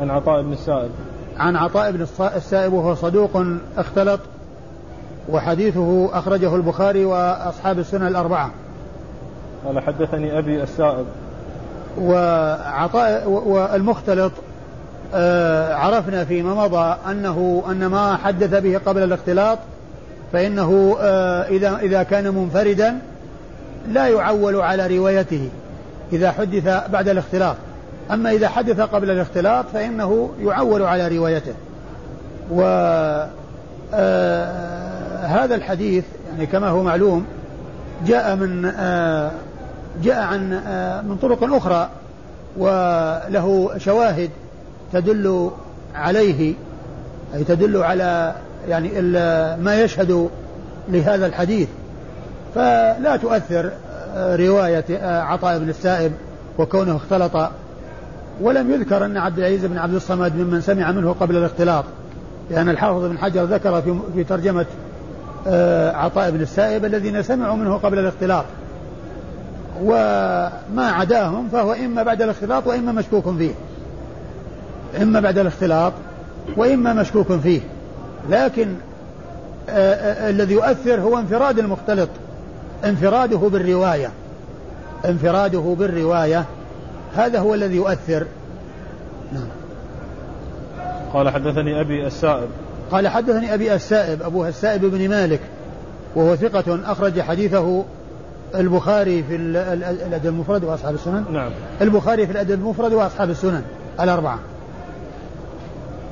Speaker 1: عن عطاء بن السائب.
Speaker 2: عن عطاء بن السائب وهو صدوق اختلط وحديثه أخرجه البخاري وأصحاب السنة الأربعة.
Speaker 1: قال حدثني أبي السائب.
Speaker 2: وعطاء والمختلط آه، عرفنا فيما مضى أنه أن ما حدث به قبل الاختلاط فإنه آه، إذا إذا كان منفردا لا يعول على روايته إذا حدث بعد الاختلاط. أما إذا حدث قبل الاختلاط فإنه يعول على روايته. و آه، هذا الحديث يعني كما هو معلوم جاء من جاء عن آه، من طرق أخرى وله شواهد تدل عليه أي تدل على يعني ما يشهد لهذا الحديث. فلا تؤثر رواية عطاء بن السائب وكونه اختلط. ولم يذكر أن عبد العزيز بن عبد الصمد ممن سمع منه قبل الاختلاط لأن الحافظ بن حجر ذكر في, ترجمة آه، عطاء بن السائب الذين سمعوا منه قبل الاختلاط. وما عداهم فهو إما بعد الاختلاط وإما مشكوك فيه. إما بعد الاختلاط وإما مشكوك فيه. لكن آه، آه، الذي يؤثر هو انفراد المختلط. انفراده بالرواية. انفراده بالرواية. هذا هو الذي يؤثر. نعم.
Speaker 1: قال حدثني أبي السائب.
Speaker 2: قال حدثني أبي السائب أبوها السائب بن مالك وهو ثقة أخرج حديثه البخاري في الأدب المفرد وأصحاب السنن؟
Speaker 1: نعم.
Speaker 2: البخاري في الأدب المفرد وأصحاب السنن الأربعة.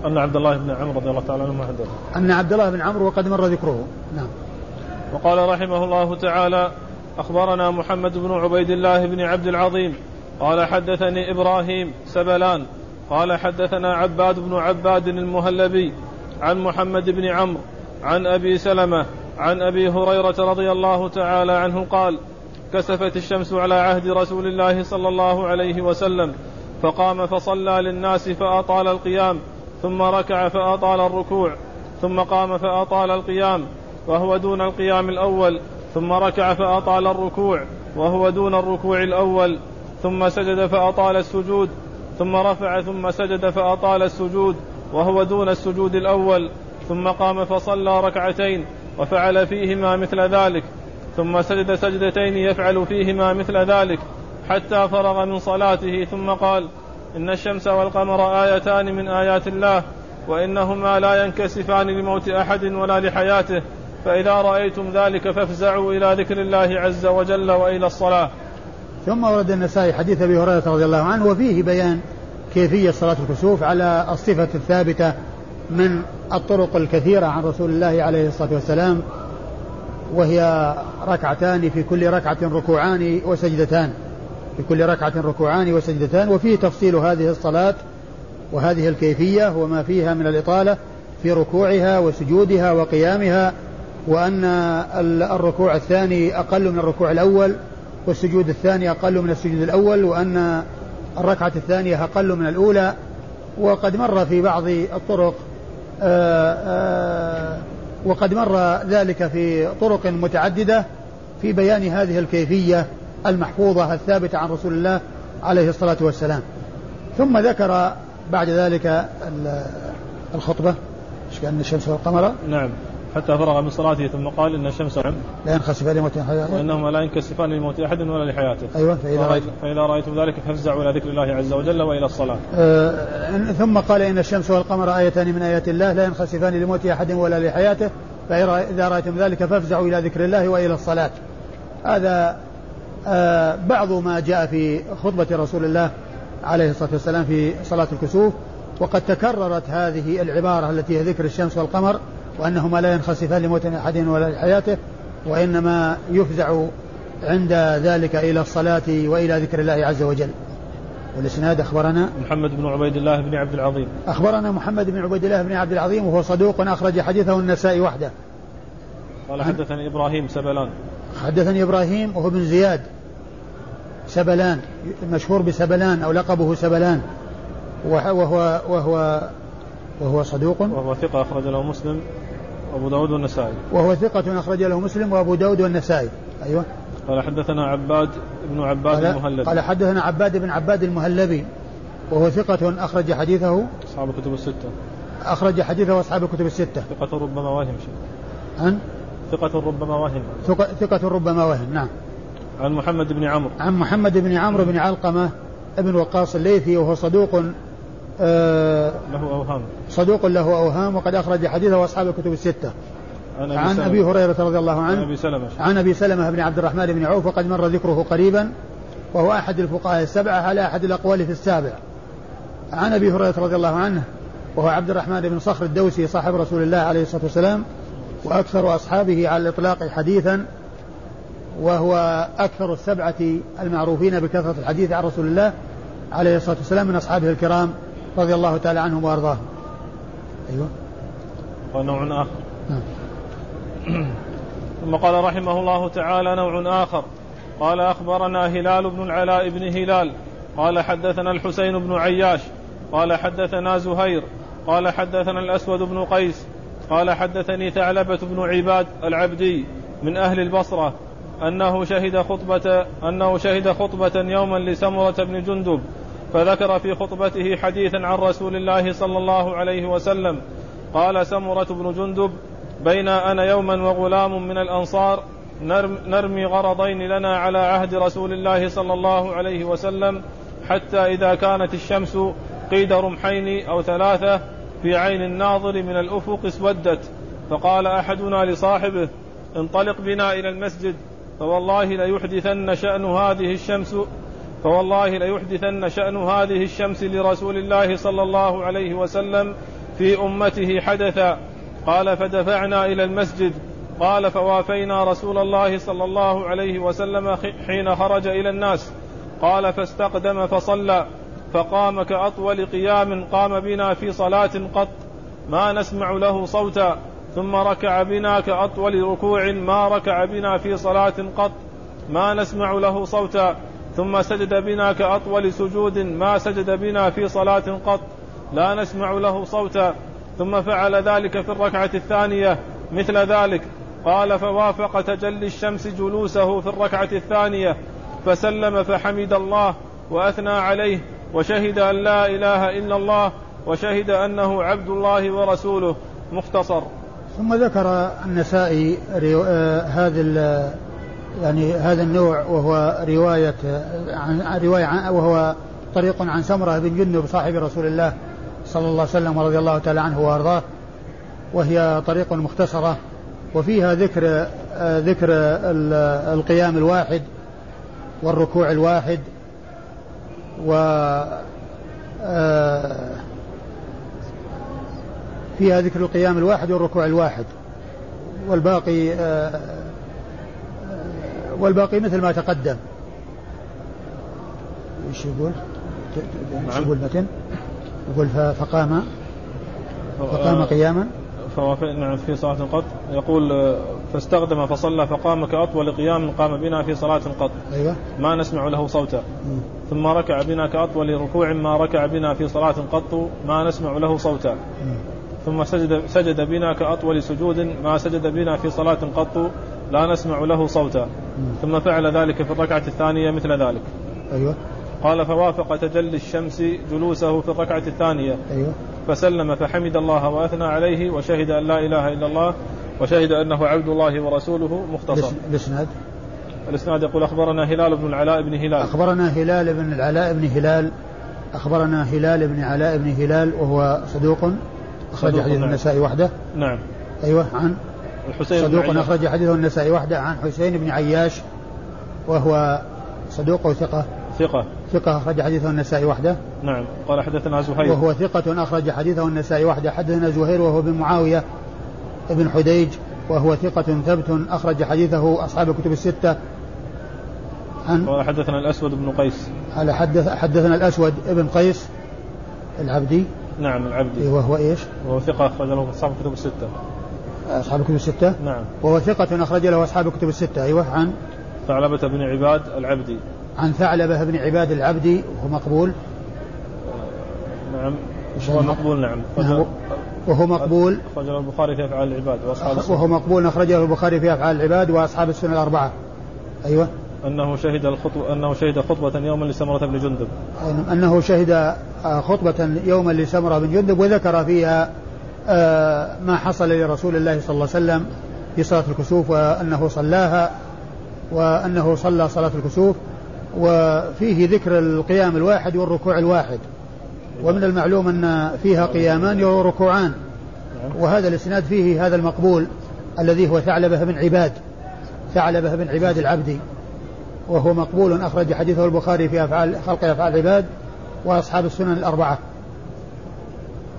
Speaker 1: أن عبد الله بن عمرو رضي الله تعالى عنه حدث؟
Speaker 2: أن عبد الله بن عمرو وقد مر ذكره. نعم.
Speaker 1: وقال رحمه الله تعالى أخبرنا محمد بن عبيد الله بن عبد العظيم. قال حدثني إبراهيم سبلان. قال حدثنا عباد بن عباد المهلبي عن محمد بن عمرو عن أبي سلمة عن أبي هريرة رضي الله تعالى عنه قال كسفت الشمس على عهد رسول الله صلى الله عليه وسلم فقام فصلى للناس فأطال القيام ثم ركع فأطال الركوع ثم قام فأطال القيام وهو دون القيام الأول ثم ركع فأطال الركوع وهو دون الركوع الأول ثم سجد فأطال السجود ثم رفع ثم سجد فأطال السجود وهو دون السجود الأول ثم قام فصلى ركعتين وفعل فيهما مثل ذلك. ثم سجد سجدتين يفعل فيهما مثل ذلك حتى فرغ من صلاته ثم قال إن الشمس والقمر آيتان من آيات الله وإنهما لا ينكسفان لموت أحد ولا لحياته فإذا رأيتم ذلك فافزعوا إلى ذكر الله عز وجل وإلى الصلاة.
Speaker 2: ثم ورد النسائي حديث أبي هريرة رضي الله عنه وفيه بيان كيفية صلاة الكسوف على الصفة الثابتة من الطرق الكثيرة عن رسول الله عليه الصلاة والسلام وهي ركعتان في كل ركعة ركوعان وسجدتان. في كل ركعة ركوعان وسجدتان. وفيه تفصيل هذه الصلاة وهذه الكيفية وما فيها من الإطالة في ركوعها وسجودها وقيامها وأن الركوع الثاني أقل من الركوع الأول والسجود الثاني أقل من السجود الأول وأن الركعة الثانية أقل من الأولى. وقد مر في بعض الطرق آآ آآ وقد مر ذلك في طرق متعددة في بيان هذه الكيفية المحفوظة الثابتة عن رسول الله عليه الصلاة والسلام. ثم ذكر بعد ذلك الخطبة. كان الشمس والقمر؟
Speaker 1: نعم. حتى فرغ من صلاته ثم قال إن الشمس
Speaker 2: لا ينخسفان لموت احد
Speaker 1: وإنهما لا ينكسفان لموت أحد ولا لحياته.
Speaker 2: أيوه فإذا رأيت.
Speaker 1: فإذا رأيتم ذلك فافزعوا إلى ذكر الله عز وجل وإلى الصلاة.
Speaker 2: آه ثم قال إن الشمس والقمر آيتان من آيات الله لا ينخسفان لموت أحد ولا لحياته. فإذا رأيتم ذلك فافزعوا إلى ذكر الله وإلى الصلاة. هذا آه بعض ما جاء في خطبة رسول الله عليه الصلاة والسلام في صلاة الكسوف وقد تكررت هذه العبارة التي هي ذكر الشمس والقمر وأنهما لا ينخسفان لموت أحد ولا لحياته وإنما يفزع عند ذلك إلى الصلاة وإلى ذكر الله عز وجل. والإسناد أخبرنا
Speaker 1: محمد بن عبيد الله بن عبد العظيم.
Speaker 2: أخبرنا محمد بن عبيد الله بن عبد العظيم وهو صدوق أخرج حديثه النسائي وحده.
Speaker 1: قال حدثني إبراهيم سبلان.
Speaker 2: حدثني إبراهيم وهو بن زياد. سبلان مشهور بسبلان أو لقبه سبلان. وهو وهو وهو صدوق.
Speaker 1: وهو ثقة أخرج له مسلم وأبو داود والنسائي.
Speaker 2: وهو ثقة أخرج له مسلم وأبو داود والنسائي. أيوة.
Speaker 1: قال حدثنا عباد بن عباد المهلبي.
Speaker 2: قال حدثنا عباد بن عباد المهلبي. وهو ثقة أخرج حديثه.
Speaker 1: أصحاب الكتب الستة.
Speaker 2: أخرج حديثه أصحاب الكتب الستة.
Speaker 1: ثقة ربما وهم شيء
Speaker 2: عن
Speaker 1: ثقة ربما وهم.
Speaker 2: ثقة ربما وهم. نعم.
Speaker 1: عن محمد بن عمرو.
Speaker 2: عن محمد بن عمرو بن علقمة ابن وقاص الليثي وهو صدوق آه
Speaker 1: له أوهام.
Speaker 2: صدوق له أوهام وقد أخرج حديثه أصحاب الكتب الستة. عن عن أبي هريرة رضي الله عنه.
Speaker 1: عن أبي سلمة.
Speaker 2: عن أبي سلمة بن عبد الرحمن بن عوف وقد مر ذكره قريبا وهو أحد الفقهاء السبعة على أحد الأقوال في السابع. عن أبي هريرة رضي الله عنه وهو عبد الرحمن بن صخر الدوسي صاحب رسول الله عليه الصلاة والسلام وأكثر أصحابه على الإطلاق حديثا وهو أكثر السبعة المعروفين بكثرة الحديث عن رسول الله عليه الصلاة والسلام من أصحابه الكرام. رضي الله تعالى عنهم وأرضاهم. أيوه.
Speaker 1: ونوع آخر. نعم. ثم قال رحمه الله تعالى نوع آخر. قال أخبرنا هلال بن العلاء بن هلال. قال حدثنا الحسين بن عياش. قال حدثنا زهير. قال حدثنا الأسود بن قيس. قال حدثني ثعلبة بن عباد العبدي من أهل البصرة. أنه شهد خطبة أنه شهد خطبة يوما لسمرة بن جندب. فذكر في خطبته حديثا عن رسول الله صلى الله عليه وسلم قال سمرة بن جندب بين أنا يوما وغلام من الأنصار نرمي غرضين لنا على عهد رسول الله صلى الله عليه وسلم حتى إذا كانت الشمس قيد رمحين أو ثلاثة في عين الناظر من الأفق اسودت فقال أحدنا لصاحبه انطلق بنا إلى المسجد فوالله ليحدثن شأن هذه الشمس فوالله ليحدثن شأن هذه الشمس لرسول الله صلى الله عليه وسلم في أمته حدثا. قال فدفعنا إلى المسجد. قال فوافينا رسول الله صلى الله عليه وسلم حين خرج إلى الناس. قال فاستقدم فصلى. فقام كأطول قيام قام بنا في صلاة قط ما نسمع له صوتا. ثم ركع بنا كأطول ركوع ما ركع بنا في صلاة قط ما نسمع له صوتا. ثم سجد بنا كأطول سجود ما سجد بنا في صلاة قط لا نسمع له صوتا. ثم فعل ذلك في الركعة الثانية مثل ذلك. قال فوافق تجلي الشمس جلوسه في الركعة الثانية. فسلم فحمد الله وأثنى عليه وشهد أن لا إله إلا الله وشهد أنه عبد الله ورسوله. مختصر.
Speaker 2: ثم ذكر النسائي آه، هذا يعني هذا النوع وهو رواية عن رواية عن وهو طريق عن سمرة بن جندب صاحب رسول الله صلى الله عليه وسلم ورضي الله تعالى عنه وأرضاه وهي طريق مختصرة وفيها ذكر ذكر القيام الواحد والركوع الواحد و فيها ذكر القيام الواحد والركوع الواحد والباقي والباقي مثل ما تقدم. إيش يقول؟ إيش يقول المتن؟ يقول فقام. فقام قياما.
Speaker 1: فهو في نعم في صلاة قط يقول آه، فاستخدم فصلى فقام كأطول قيام قام بنا في صلاة قط
Speaker 2: أيوة.
Speaker 1: ما نسمع له صوتا. ثم ركع بنا كأطول ركوع ما ركع بنا في صلاة قط ما نسمع له صوتا. ثم سجد, سجد بنا كأطول سجود ما سجد بنا في صلاة قط لا نسمع له صوتا. ثم فعل ذلك في الركعة الثانية مثل ذلك.
Speaker 2: أيوة.
Speaker 1: قال فوافق تجلي الشمس جلوسه في الركعة الثانية.
Speaker 2: أيوة.
Speaker 1: فسلم فحمد الله وأثنى عليه وشهد أن لا إله إلا الله وشهد أنه عبد الله ورسوله مختصر.
Speaker 2: الإس- الإسناد
Speaker 1: الإسناد يقول أخبرنا هلال بن العلاء بن هلال.
Speaker 2: أخبرنا هلال بن العلاء بن هلال. أخبرنا هلال بن علاء بن هلال وهو صدوق. أخرج حديث
Speaker 1: نعم.
Speaker 2: النسائي وحده.
Speaker 1: نعم.
Speaker 2: أيوة عن
Speaker 1: الحسين بن
Speaker 2: صدوق
Speaker 1: عياش.
Speaker 2: أخرج حديثه النسائي وحده عن حسين بن عياش وهو صدوق وثقة
Speaker 1: ثقة؟
Speaker 2: ثقة. أخرج حديثه النسائي وحده.
Speaker 1: نعم. قال حدثنا زهير.
Speaker 2: وهو ثقة أخرج حديثه النسائي وحده. حدثنا زهير وهو بن معاوية بن حديج وهو ثقة ثبت أخرج حديثه أصحاب الكتب الستة عن
Speaker 1: قال حدثنا الأسود بن قيس.
Speaker 2: على حدث حدثنا الأسود بن قيس العبدي.
Speaker 1: نعم العبدي.
Speaker 2: وهو إيش؟
Speaker 1: وهو ثقة أخرج له أصحاب الكتب الستة.
Speaker 2: أصحاب الكتب الستة؟
Speaker 1: نعم.
Speaker 2: وهو ثقة أخرج له أصحاب الكتب الستة. أيوه عن؟
Speaker 1: ثعلبة بن عباد العبدي.
Speaker 2: عن ثعلبة بن عباد العبدي وهو مقبول.
Speaker 1: نعم.
Speaker 2: إيش
Speaker 1: هو
Speaker 2: الم-
Speaker 1: مقبول نعم.
Speaker 2: نعم. وهو مقبول.
Speaker 1: أخرج له البخاري في أفعال العباد وأصحاب السنة.
Speaker 2: وهو مقبول أخرجه البخاري في أفعال العباد وأصحاب السنة الأربعة. أيوه.
Speaker 1: أنه شهد الخطوة أنه شهد خطبة يوما لسمرة بن جندب.
Speaker 2: أنه شهد آه، خطبة يوما لسمرة بن جندب وذكر فيها ما حصل لرسول الله صلى الله عليه وسلم في صلاة الكسوف وأنه صلاها وأنه صلى صلاة الكسوف وفيه ذكر القيام الواحد والركوع الواحد. ومن المعلوم أن فيها قيامان وركوعان. وهذا الإسناد فيه هذا المقبول الذي هو ثعلبة بن عباد ثعلبة بن عباد العبدي وهو مقبول أخرج حديثه البخاري في أفعال خلق أفعال العباد وأصحاب السنن الأربعة.